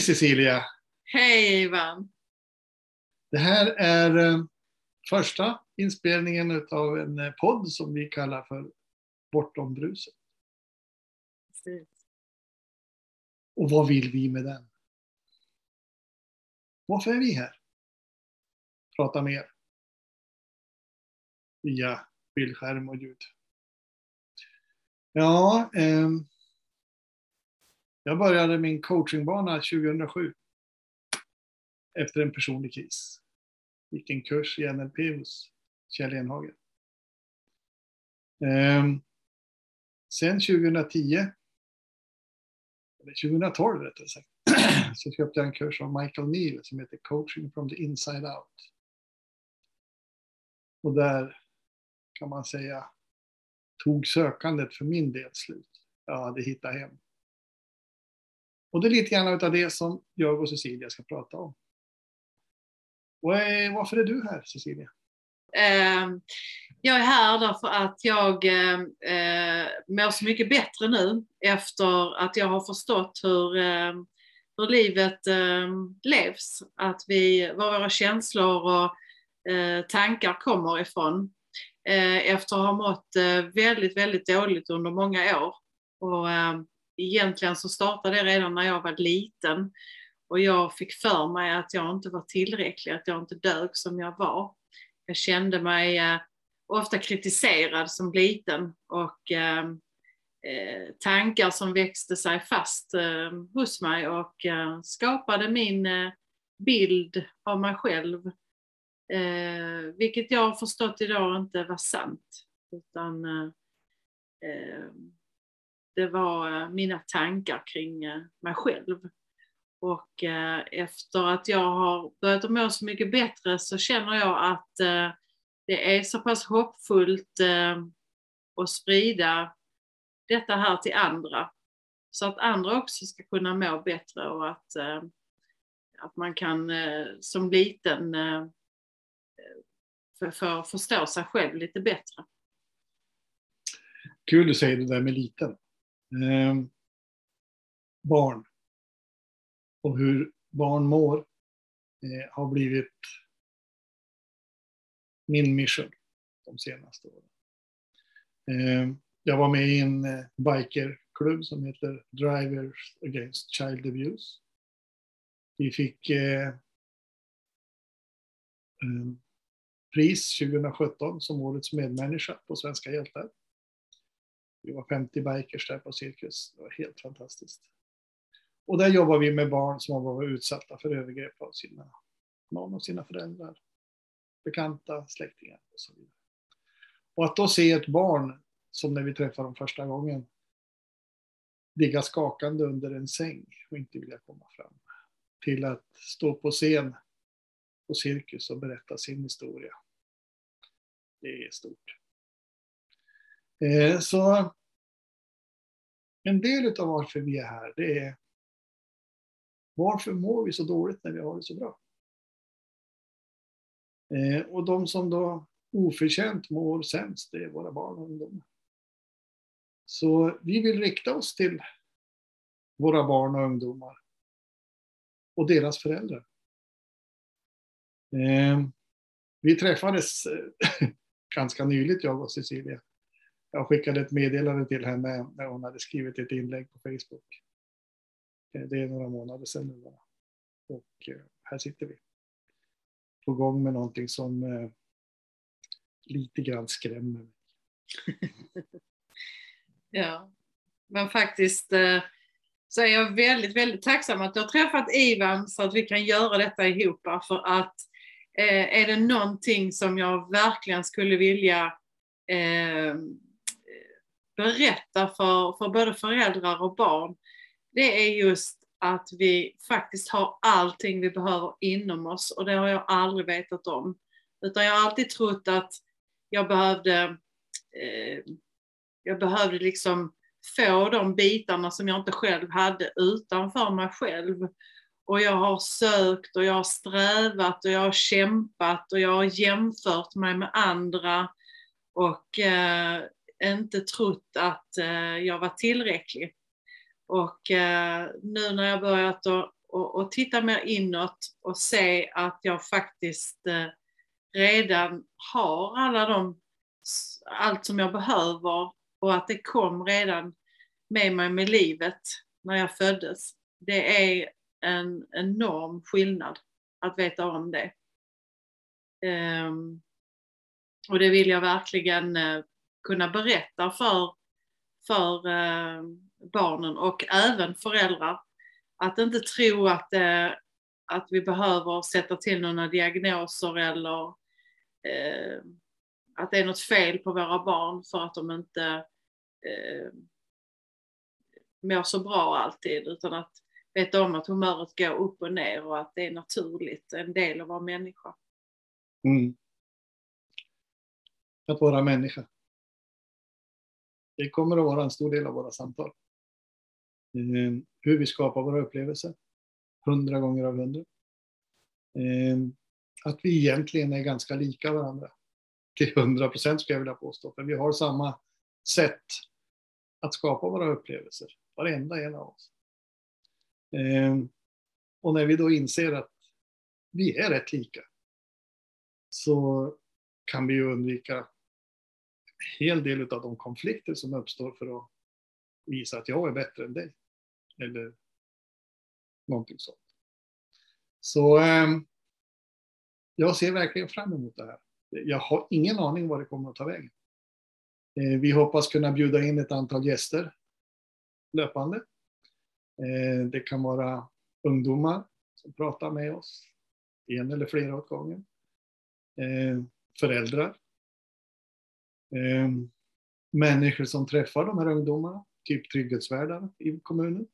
Hej Cecilia! Hej Ivan! Det här är eh, första inspelningen av en eh, podd som vi kallar för Bortom bruset. Precis. Och vad vill vi med den? Varför är vi här? Prata med er. Via bildskärm och ljud. Ja, eh, jag började min coachingbana 2007. Efter en personlig kris. Gick en kurs i NLP hos Kjell Enhagen. Ehm, sen 2010, eller 2012 rättare sagt, så köpte jag en kurs av Michael Neal som heter Coaching from the Inside Out. Och där kan man säga tog sökandet för min del slut. Jag hade hittat hem. Och det är lite grann av det som jag och Cecilia ska prata om. Och eh, varför är du här Cecilia? Ehm, jag är här därför att jag ehm, eh, mår så mycket bättre nu efter att jag har förstått hur, ehm, hur livet levs. Att vi, var våra känslor och eh, tankar kommer ifrån. Eh, efter att ha mått väldigt, väldigt dåligt under många år. Och egentligen så startade det redan när jag var liten och jag fick för mig att jag inte var tillräcklig, att jag inte dög som jag var. Jag kände mig eh, ofta kritiserad som liten och eh, eh tankar som växte sig fast eh, hos mig och eh, skapade min eh, bild av mig själv. Eh, vilket jag har förstått idag inte var sant. Utan eh, det var eh, mina tankar kring eh, mig själv. Och eh, efter att jag har börjat må så mycket bättre så känner jag att det är så pass hoppfullt att sprida detta här till andra. Så att andra också ska kunna må bättre och att, att man kan som liten få förstå sig själv lite bättre. Kul du säger det där med liten. Eh, barn och hur barn mår eh, har blivit min mission de senaste åren. Eh, jag var med i en eh, bikerklubb som heter Drivers Against Child Abuse. Vi fick eh, eh, pris 2017 som årets medmänniska på Svenska hjältar. Vi var 50 bikers där på Cirkus. Det var helt fantastiskt. Och där jobbar vi med barn som har varit utsatta för övergrepp av sina, någon av sina föräldrar, bekanta, släktingar och så vidare. Och att då se ett barn, som när vi träffade dem första gången, ligga skakande under en säng och inte vilja komma fram. Till att stå på scen på Cirkus och berätta sin historia. Det är stort. Eh, så en del av varför vi är här, det är varför mår vi så dåligt när vi har det så bra? Eh, och de som då oförtjänt mår sämst, det är våra barn och ungdomar. Så vi vill rikta oss till våra barn och ungdomar och deras föräldrar. Eh, vi träffades ganska nyligt, jag och Cecilia. Jag skickade ett meddelande till henne när hon hade skrivit ett inlägg på Facebook. Det är några månader sedan nu bara. Och eh, här sitter vi. På gång med någonting som eh, lite grann skrämmer mig. ja, men faktiskt eh, så är jag väldigt, väldigt tacksam att du har träffat Ivan så att vi kan göra detta ihop. För att är det någonting som jag verkligen skulle vilja berätta för, för både föräldrar och barn det är just att vi faktiskt har allting vi behöver inom oss och det har jag aldrig vetat om. Utan jag har alltid trott att jag behövde, eh, jag behövde liksom få de bitarna som jag inte själv hade utanför mig själv. Och jag har sökt och jag har strävat och jag har kämpat och jag har jämfört mig med andra och eh, inte trott att eh, jag var tillräcklig. Och eh, nu när jag börjat att, och, och titta mer inåt och se att jag faktiskt eh, redan har alla de, allt som jag behöver och att det kom redan med mig med livet när jag föddes. Det är en enorm skillnad att veta om det. Um, och det vill jag verkligen uh, kunna berätta för, för eh, barnen och även föräldrar. Att inte tro att, eh, att vi behöver sätta till några diagnoser eller eh, att det är något fel på våra barn för att de inte eh, mår så bra alltid utan att veta om att humöret går upp och ner och att det är naturligt, en del av vara människa. Mm. Att vara människa. Det kommer att vara en stor del av våra samtal. Ehm, hur vi skapar våra upplevelser. Hundra gånger av hundra. Ehm, att vi egentligen är ganska lika varandra. Till hundra procent skulle jag vilja påstå. För vi har samma sätt att skapa våra upplevelser. Varenda en av oss. Ehm, och när vi då inser att vi är rätt lika så kan vi ju undvika hel del av de konflikter som uppstår för att visa att jag är bättre än dig. Eller någonting sånt. Så eh, jag ser verkligen fram emot det här. Jag har ingen aning vad det kommer att ta vägen. Eh, vi hoppas kunna bjuda in ett antal gäster löpande. Eh, det kan vara ungdomar som pratar med oss, en eller flera åt gången. Eh, föräldrar. Eh. Människor som träffar de här ungdomarna, typ trygghetsvärdar i kommunen.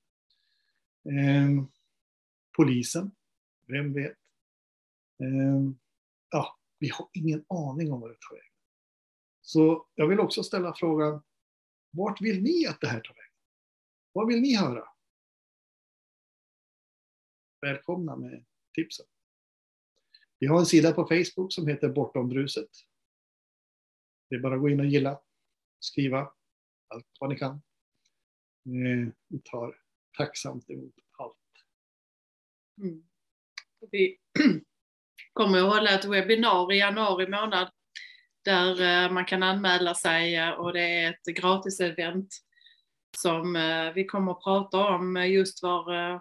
Ehm, polisen, vem vet? Ehm, ja, vi har ingen aning om vad det tar vägen. Så jag vill också ställa frågan, vart vill ni att det här tar vägen? Vad vill ni höra? Välkomna med tipsen. Vi har en sida på Facebook som heter Bortom bruset. Det är bara att gå in och gilla, skriva allt vad ni kan. Eh, vi tar tacksamt emot allt. Mm. Vi kommer att hålla ett webbinar i januari månad där eh, man kan anmäla sig eh, och det är ett gratis-event som vi kommer att prata om just var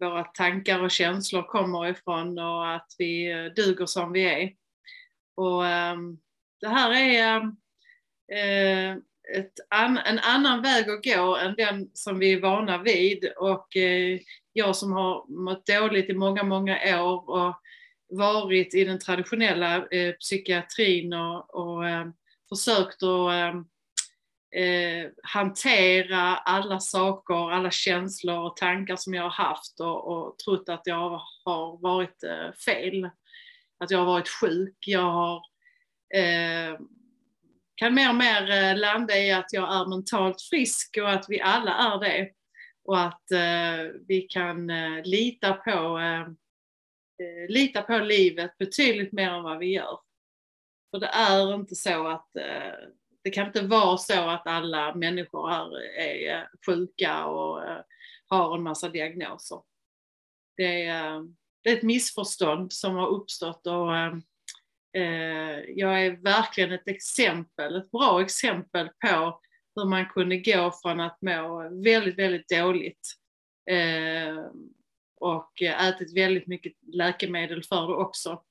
våra tankar och känslor kommer ifrån och att vi duger som vi är. Och ehm, det här är eh, ett en annan väg att gå än den som vi är vana vid och eh, jag som har mått dåligt i många, många år och varit i den traditionella eh, psykiatrin och, och eh, försökt att eh, eh, hantera alla saker, alla känslor och tankar som jag har haft och, och trott att jag har varit eh, fel. Att jag har varit sjuk. Jag har, Eh, kan mer och mer eh, landa i att jag är mentalt frisk och att vi alla är det. Och att eh, vi kan lita på eh, lita på livet betydligt mer än vad vi gör. För det är inte så att eh, det kan inte vara så att alla människor här är sjuka och har en massa diagnoser. Det är, det är ett missförstånd som har uppstått och Eh, jag är verkligen ett exempel, ett bra exempel på hur man kunde gå från att må väldigt, väldigt dåligt eh, och ätit väldigt mycket läkemedel för det också.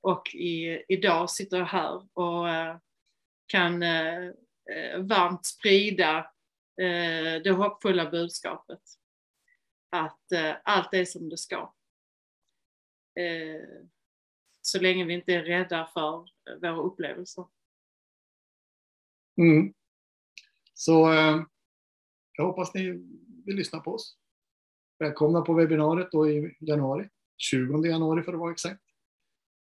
Och i, idag sitter jag här och eh, kan eh, varmt sprida eh, det hoppfulla budskapet. Att eh, allt är som det ska. Så länge vi inte är rädda för våra upplevelser. Mm. Så jag hoppas ni vill lyssna på oss. Välkomna på webbinariet då i januari, 20 januari för att vara exakt.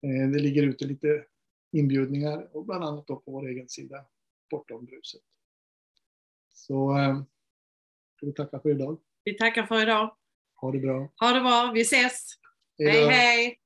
Eh, det ligger ute lite inbjudningar och bland annat då på vår egen sida Bortom bruset. Så eh, vi tackar för idag. Vi tackar för idag. Ha det bra. Ha det bra. Vi ses. Hejdå. Hej hej.